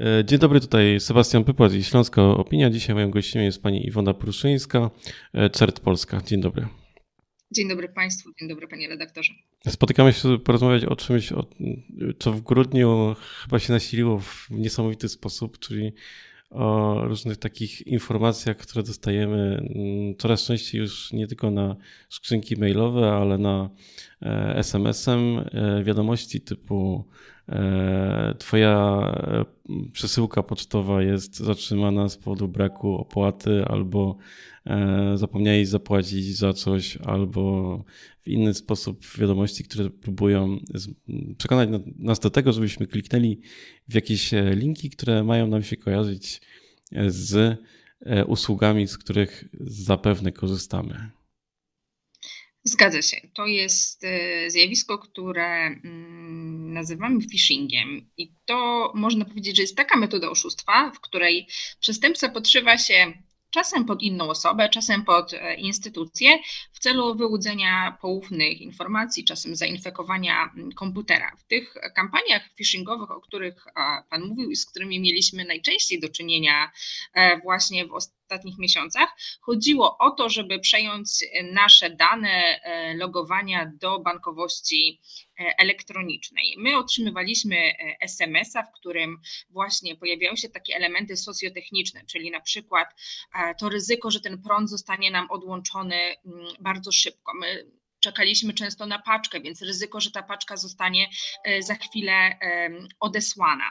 E, dzień dobry, tutaj Sebastian Pypłat i Śląska Opinia. Dzisiaj moją gościem jest pani Iwona Pruszyńska, e, CERT Polska. Dzień dobry. Dzień dobry Państwu, dzień dobry Panie redaktorze. Spotykamy się porozmawiać o czymś, o, co w grudniu chyba się nasiliło w niesamowity sposób, czyli o różnych takich informacjach, które dostajemy mm, coraz częściej już nie tylko na skrzynki mailowe, ale na e, SMS-em wiadomości typu E, twoja e, przesyłka pocztowa jest zatrzymana z powodu braku opłaty, albo e, zapomniałeś zapłacić za coś, albo w inny sposób wiadomości, które próbują przekonać nas do tego, żebyśmy kliknęli w jakieś linki, które mają nam się kojarzyć z usługami, z których zapewne korzystamy. Zgadza się. To jest e, zjawisko, które mm, nazywamy phishingiem. I to można powiedzieć, że jest taka metoda oszustwa, w której przestępca podszywa się czasem pod inną osobę, czasem pod e, instytucję w celu wyłudzenia poufnych informacji, czasem zainfekowania komputera. W tych kampaniach phishingowych, o których Pan mówił i z którymi mieliśmy najczęściej do czynienia e, właśnie w ostatnich ostatnich miesiącach. Chodziło o to, żeby przejąć nasze dane e, logowania do bankowości e, elektronicznej. My otrzymywaliśmy e, SMS-a, w którym właśnie pojawiały się takie elementy socjotechniczne, czyli na przykład to ryzyko, że ten prąd zostanie nam odłączony mm, bardzo szybko. My czekaliśmy często na paczkę, więc ryzyko, że ta paczka zostanie za chwilę odesłana.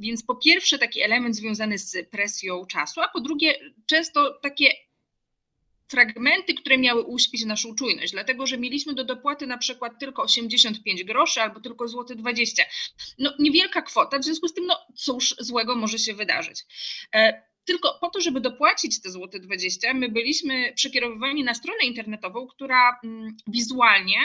Więc po pierwsze taki element związany z presją czasu, a po drugie często takie fragmenty, które miały uśpić naszą czujność, dlatego że mieliśmy do dopłaty na przykład tylko 85 groszy albo tylko złoty 20. No niewielka kwota, w związku z tym no cóż złego może się wydarzyć. E, tylko po to, żeby dopłacić te złote 20, my byliśmy przekierowywani na stronę internetową, która mm, wizualnie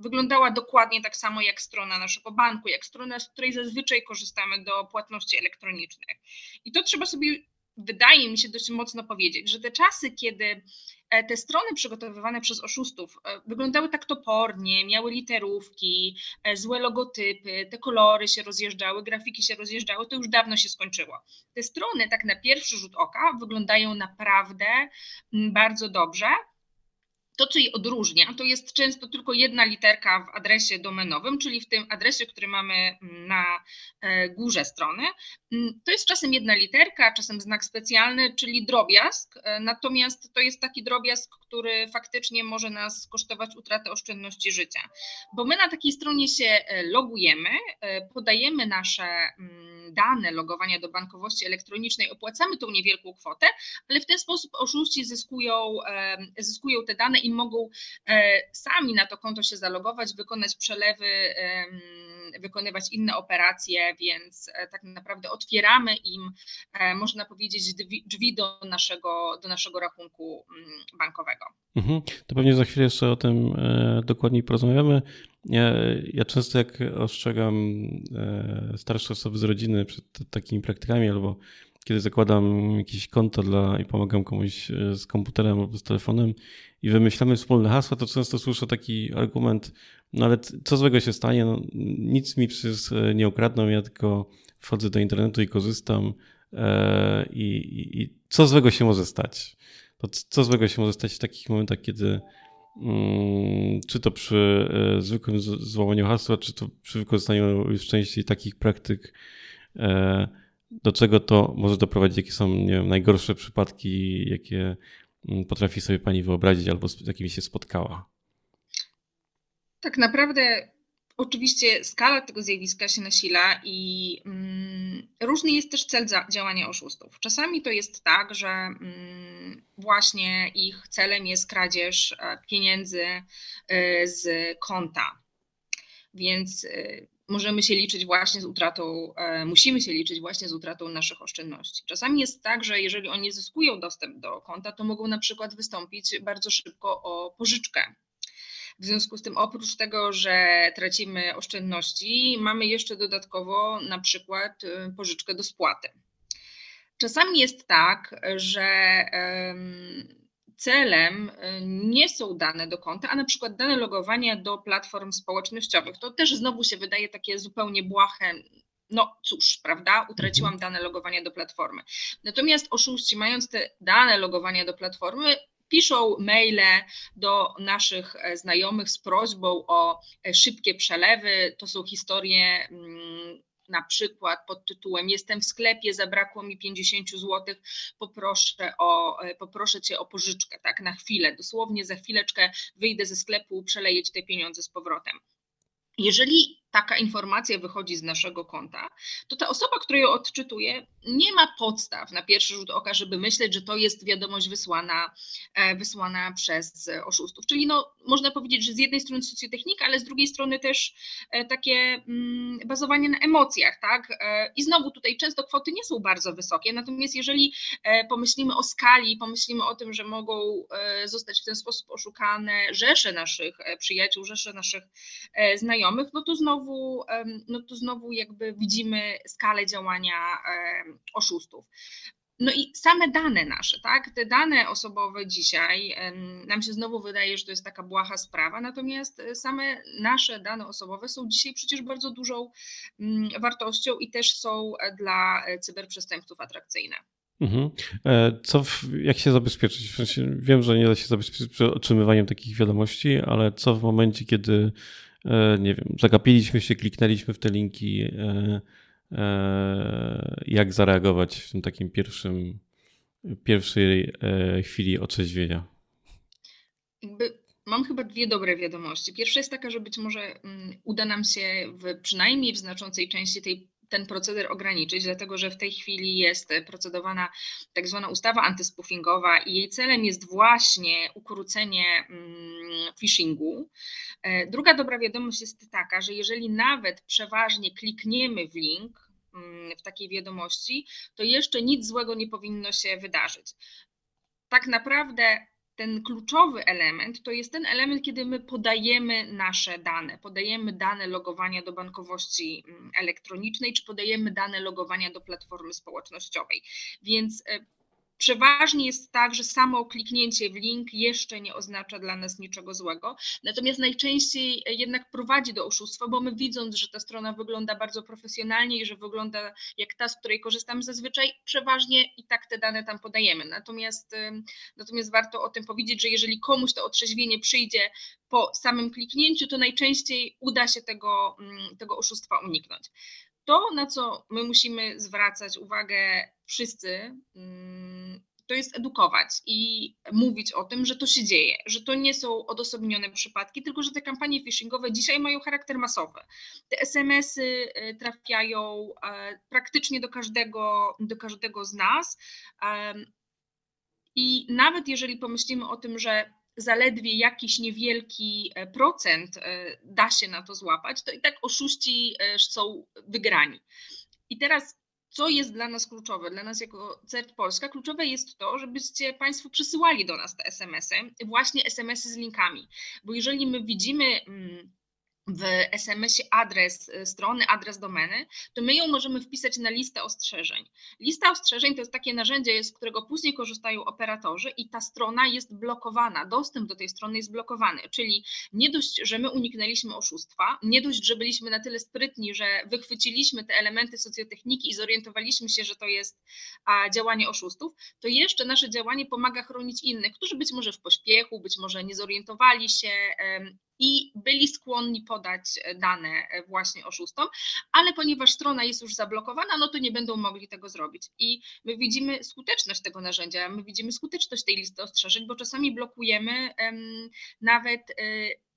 wyglądała dokładnie tak samo jak strona naszego banku, jak strona, z której zazwyczaj korzystamy do płatności elektronicznych. I to trzeba sobie, wydaje mi się, dość mocno powiedzieć, że te czasy, kiedy e, te strony przygotowywane przez oszustów e, wyglądały tak topornie, miały literówki, e, złe logotypy, te kolory się rozjeżdżały, grafiki się rozjeżdżały, to już dawno się skończyło. Te strony, tak na pierwszy rzut oka, wyglądają naprawdę bardzo dobrze to, co jej odróżnia, to jest często tylko jedna literka w adresie domenowym, czyli w tym adresie, który mamy na e, górze strony. Mm, to jest czasem jedna literka, czasem znak specjalny, czyli drobiazg, e, natomiast to jest taki drobiazg, który faktycznie może nas kosztować utratę oszczędności życia. Bo my na takiej stronie się e, logujemy, podajemy nasze mm, dane logowania do bankowości elektronicznej, opłacamy tą niewielką kwotę, ale w ten sposób oszuści zyskują, zyskują te dane i mogą e, sami na to konto się zalogować, wykonać przelewy, wykonywać inne operacje, więc e, tak naprawdę otwieramy im, e, można powiedzieć, drzwi do naszego, do naszego rachunku mm, bankowego. Mhm. To pewnie za chwilę jeszcze o tym dokładniej porozmawiamy. Ja, ja często jak ostrzegam starsze osoby z rodziny przed takimi praktykami albo kiedy zakładam jakieś konto dla i pomagam komuś z komputerem albo z telefonem i wymyślamy wspólne hasła, to często słyszę taki argument, no ale co złego się stanie, no, nic mi przecież e, nie ukradną, ja tylko wchodzę do internetu i korzystam e, i, i, i co złego się może stać? To co złego się może stać w takich momentach, kiedy mm, czy to przy e, zwykłym złamaniu hasła, czy to przy wykorzystaniu już częściej takich praktyk, do czego to może doprowadzić, jakie są wiem, najgorsze przypadki, jakie potrafi sobie pani wyobrazić albo z jakimi się spotkała? Tak naprawdę oczywiście skala tego zjawiska się nasila i mm, różny jest też cel działania oszustów. Czasami to jest tak, że mm, właśnie ich celem jest kradzież e, pieniędzy e, z konta. Więc e, możemy się liczyć właśnie z utratą, e, musimy się liczyć właśnie z utratą naszych oszczędności. Czasami jest tak, że jeżeli oni zyskują dostęp do konta, to mogą na przykład wystąpić bardzo szybko o pożyczkę. W związku z tym, oprócz tego, że tracimy oszczędności, mamy jeszcze dodatkowo na przykład e, pożyczkę do spłaty. Czasami jest tak, że celem y, nie są dane do konta, a na przykład dane logowania do platform społecznościowych. To też znowu się wydaje takie zupełnie błahe. no cóż, prawda, utraciłam mhm. dane logowania do platformy. Natomiast oszuści, mając te dane logowania do platformy, piszą maile do naszych e, znajomych z prośbą o e, szybkie przelewy. To są historie mm, na przykład pod tytułem Jestem w sklepie, zabrakło mi 50 zł, poproszę, o, e, poproszę cię o pożyczkę, tak, na chwilę, dosłownie za chwileczkę wyjdę ze sklepu, przeleję ci te pieniądze z powrotem. Jeżeli taka informacja wychodzi z naszego konta, to ta osoba, która ją odczytuje, nie ma podstaw na pierwszy rzut oka, żeby myśleć, że to jest wiadomość wysłana, e, wysłana przez oszustów. Czyli no, można powiedzieć, że z jednej strony socjotechnika, ale z drugiej strony też e, takie mm, bazowanie na emocjach, tak? E, I znowu tutaj często kwoty nie są bardzo wysokie, natomiast jeżeli pomyślimy o skali, pomyślimy o tym, że mogą zostać w ten sposób oszukane rzesze naszych przyjaciół, rzesze naszych znajomych, no to znowu znowu, no to znowu jakby widzimy skalę działania oszustów. No i same dane nasze, tak? Te dane osobowe dzisiaj, nam się znowu wydaje, że to jest taka błaha sprawa, natomiast e, same nasze dane osobowe są dzisiaj przecież bardzo dużą mm, wartością i też są e, dla e, cyberprzestępców atrakcyjne. Mhm. Co, jak się zabezpieczyć? W sensie, wiem, że nie da się zabezpieczyć przed otrzymywaniem takich wiadomości, ale co w momencie, kiedy nie wiem, zagapiliśmy się, kliknęliśmy w te linki, e, e, jak zareagować w tym takim pierwszym, pierwszej chwili otrzeźwienia? Jakby mam chyba dwie dobre wiadomości. Pierwsza jest taka, że być może mm, uda nam się w, przynajmniej w znaczącej części tej ten proceder ograniczyć, dlatego że w tej chwili jest procedowana tak zwana ustawa antyspoofingowa i jej celem jest właśnie ukrócenie mm, phishingu. E, druga dobra wiadomość jest taka, że jeżeli nawet przeważnie klikniemy w link, mm, w takiej wiadomości, to jeszcze nic złego nie powinno się wydarzyć. Tak naprawdę ten kluczowy element to jest ten element, kiedy my podajemy nasze dane, podajemy dane logowania do bankowości mm, elektronicznej, czy podajemy dane logowania do platformy społecznościowej. Więc e, Przeważnie jest tak, że samo kliknięcie w link jeszcze nie oznacza dla nas niczego złego, natomiast najczęściej jednak prowadzi do oszustwa, bo my widząc, że ta strona wygląda bardzo profesjonalnie i że wygląda jak ta, z której korzystamy zazwyczaj, przeważnie i tak te dane tam podajemy. Natomiast, natomiast warto o tym powiedzieć, że jeżeli komuś to otrzeźwienie przyjdzie po samym kliknięciu, to najczęściej uda się tego, mm, tego oszustwa uniknąć. To, na co my musimy zwracać uwagę wszyscy, mm, to jest edukować i mówić o tym, że to się dzieje, że to nie są odosobnione przypadki, tylko że te kampanie phishingowe dzisiaj mają charakter masowy. Te SMS-y y, trafiają e, praktycznie do każdego, do każdego z nas. I nawet jeżeli pomyślimy o tym, że zaledwie jakiś niewielki e, procent e, da się na to złapać, to i tak oszuści e, są wygrani. I teraz co jest dla nas kluczowe, dla nas jako CERT Polska, kluczowe jest to, żebyście Państwo przysyłali do nas te SMS-y, właśnie SMS-y z linkami, bo jeżeli my widzimy mm, w SMS-ie adres y, strony, adres domeny, to my ją możemy wpisać na listę ostrzeżeń. Lista ostrzeżeń to jest takie narzędzie, z którego później korzystają operatorzy i ta strona jest blokowana, dostęp do tej strony jest blokowany, czyli nie dość, że my uniknęliśmy oszustwa, nie dość, że byliśmy na tyle sprytni, że wychwyciliśmy te elementy socjotechniki i zorientowaliśmy się, że to jest działanie oszustów, to jeszcze nasze działanie pomaga chronić innych, którzy być może w pośpiechu, być może nie zorientowali się i byli skłonni podać e, dane e, właśnie oszustom, ale ponieważ strona jest już zablokowana, no to nie będą mogli tego zrobić. I my widzimy skuteczność tego narzędzia, my widzimy skuteczność tej listy ostrzeżeń, bo czasami blokujemy um, nawet um,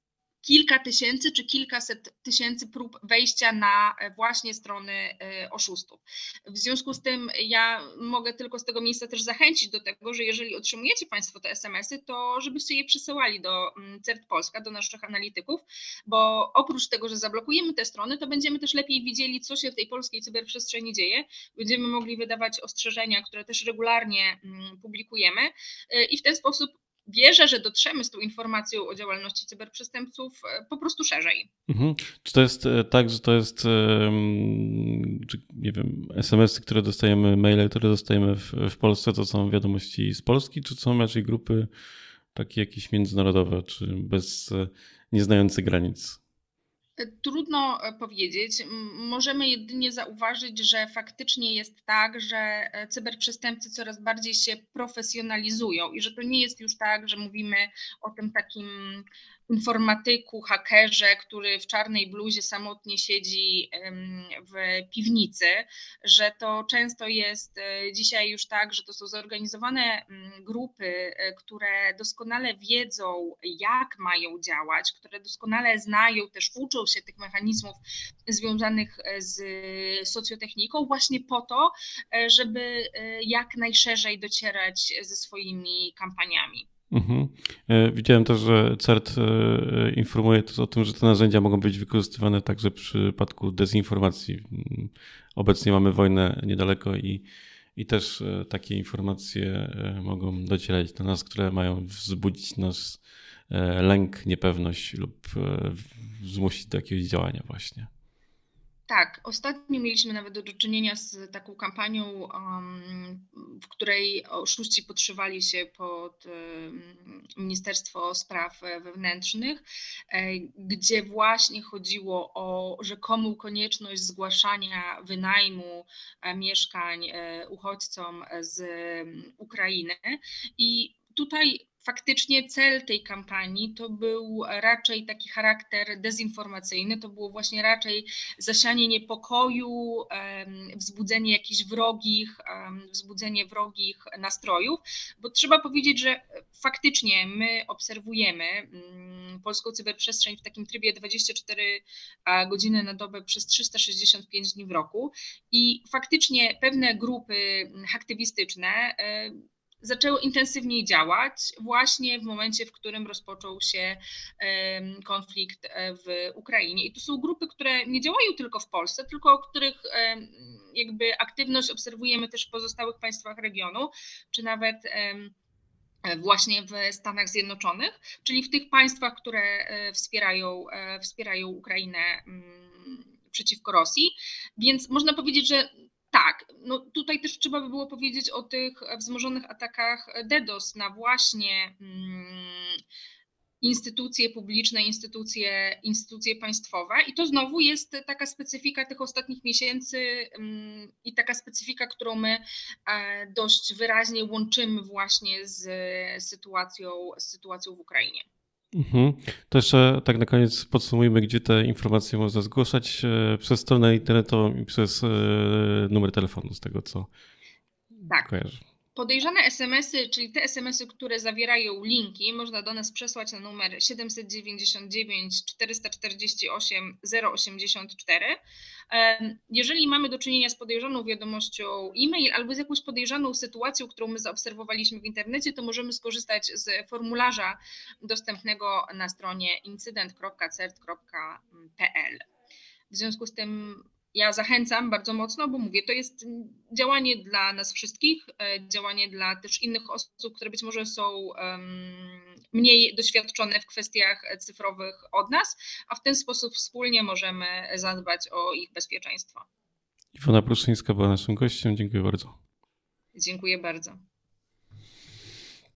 kilka tysięcy czy kilkaset tysięcy prób wejścia na e, właśnie strony e, oszustów. W związku z tym ja mogę tylko z tego miejsca też zachęcić do tego, że jeżeli otrzymujecie Państwo te SMS-y, to żebyście je przesyłali do mm, CERT Polska, do naszych analityków, bo oprócz tego, że zablokujemy te strony, to będziemy też lepiej widzieli, co się w tej polskiej cyberprzestrzeni dzieje. Będziemy mogli wydawać ostrzeżenia, które też regularnie mm, publikujemy e, i w ten sposób wierzę, że dotrzemy z tą informacją o działalności cyberprzestępców e, po prostu szerzej. Mhm. Czy to jest e, tak, że to jest, czy, nie wiem, SMS-y, które dostajemy, maile, które dostajemy w, w Polsce, to są wiadomości z Polski, czy są raczej grupy takie jakieś międzynarodowe, czy bez, e, nieznające granic? Trudno e, powiedzieć. Możemy jedynie zauważyć, że faktycznie jest tak, że e, cyberprzestępcy coraz bardziej się profesjonalizują i że to nie jest już tak, że mówimy o tym takim informatyku, hakerze, który w czarnej bluzie samotnie siedzi w piwnicy, że to często jest e, dzisiaj już tak, że to są zorganizowane grupy, e, które doskonale wiedzą, jak mają działać, które doskonale znają, też uczą się tych mechanizmów związanych e, z socjotechniką, właśnie po to, żeby jak najszerzej docierać ze swoimi kampaniami. Mhm. E, widziałem też, że CERT e, informuje też o tym, że te narzędzia mogą być wykorzystywane także w przypadku dezinformacji. Mm, obecnie mamy wojnę niedaleko i, i też e, takie informacje mogą docierać do nas, które mają wzbudzić nas lęk, niepewność lub zmusić do jakiegoś działania właśnie. Tak, ostatnio mieliśmy nawet do czynienia z taką kampanią, w której oszuści podszywali się pod Ministerstwo Spraw Wewnętrznych, e, gdzie właśnie chodziło o rzekomą konieczność zgłaszania wynajmu e, mieszkań e, uchodźcom z Ukrainy. I tutaj faktycznie cel tej kampanii to był raczej taki charakter dezinformacyjny, to było właśnie raczej zasianie niepokoju, wzbudzenie jakichś wrogich, wzbudzenie wrogich nastrojów, bo trzeba powiedzieć, że faktycznie my obserwujemy mm, polską cyberprzestrzeń w takim trybie 24 godziny na dobę przez 365 dni w roku i faktycznie pewne grupy aktywistyczne zaczęły intensywniej działać właśnie w momencie, w którym rozpoczął się konflikt e, w Ukrainie. I to są grupy, które nie działają tylko w Polsce, tylko których jakby aktywność obserwujemy też w pozostałych państwach regionu, czy nawet właśnie w Stanach Zjednoczonych, czyli w tych państwach, które e, wspierają, e, wspierają Ukrainę mm, przeciwko Rosji. Więc można powiedzieć, że tak, no tutaj też trzeba by było powiedzieć o tych wzmożonych atakach DDoS na właśnie mm, instytucje publiczne, instytucje, instytucje państwowe. I to znowu jest taka specyfika tych ostatnich miesięcy mm, i taka specyfika, którą my e, dość wyraźnie łączymy właśnie z sytuacją, z sytuacją w Ukrainie. Mhm. To jeszcze tak na koniec podsumujmy, gdzie te informacje można zgłaszać e, przez stronę internetową i przez e, numer telefonu, z tego co tak. kojarzę. Podejrzane SMS-y, czyli te SMS-y, które zawierają linki, można do nas przesłać na numer 799 448 084. Jeżeli mamy do czynienia z podejrzaną wiadomością e-mail albo z jakąś podejrzaną sytuacją, którą my zaobserwowaliśmy w internecie, to możemy skorzystać z formularza dostępnego na stronie incydent.cert.pl. W związku z tym ja zachęcam bardzo mocno, bo mówię, to jest działanie dla nas wszystkich, e, działanie dla też innych osób, które być może są mniej doświadczone w kwestiach cyfrowych od nas, a w ten sposób wspólnie możemy zadbać o ich bezpieczeństwo. Iwona Pruszyńska była naszym gościem. Dziękuję bardzo. Dziękuję bardzo.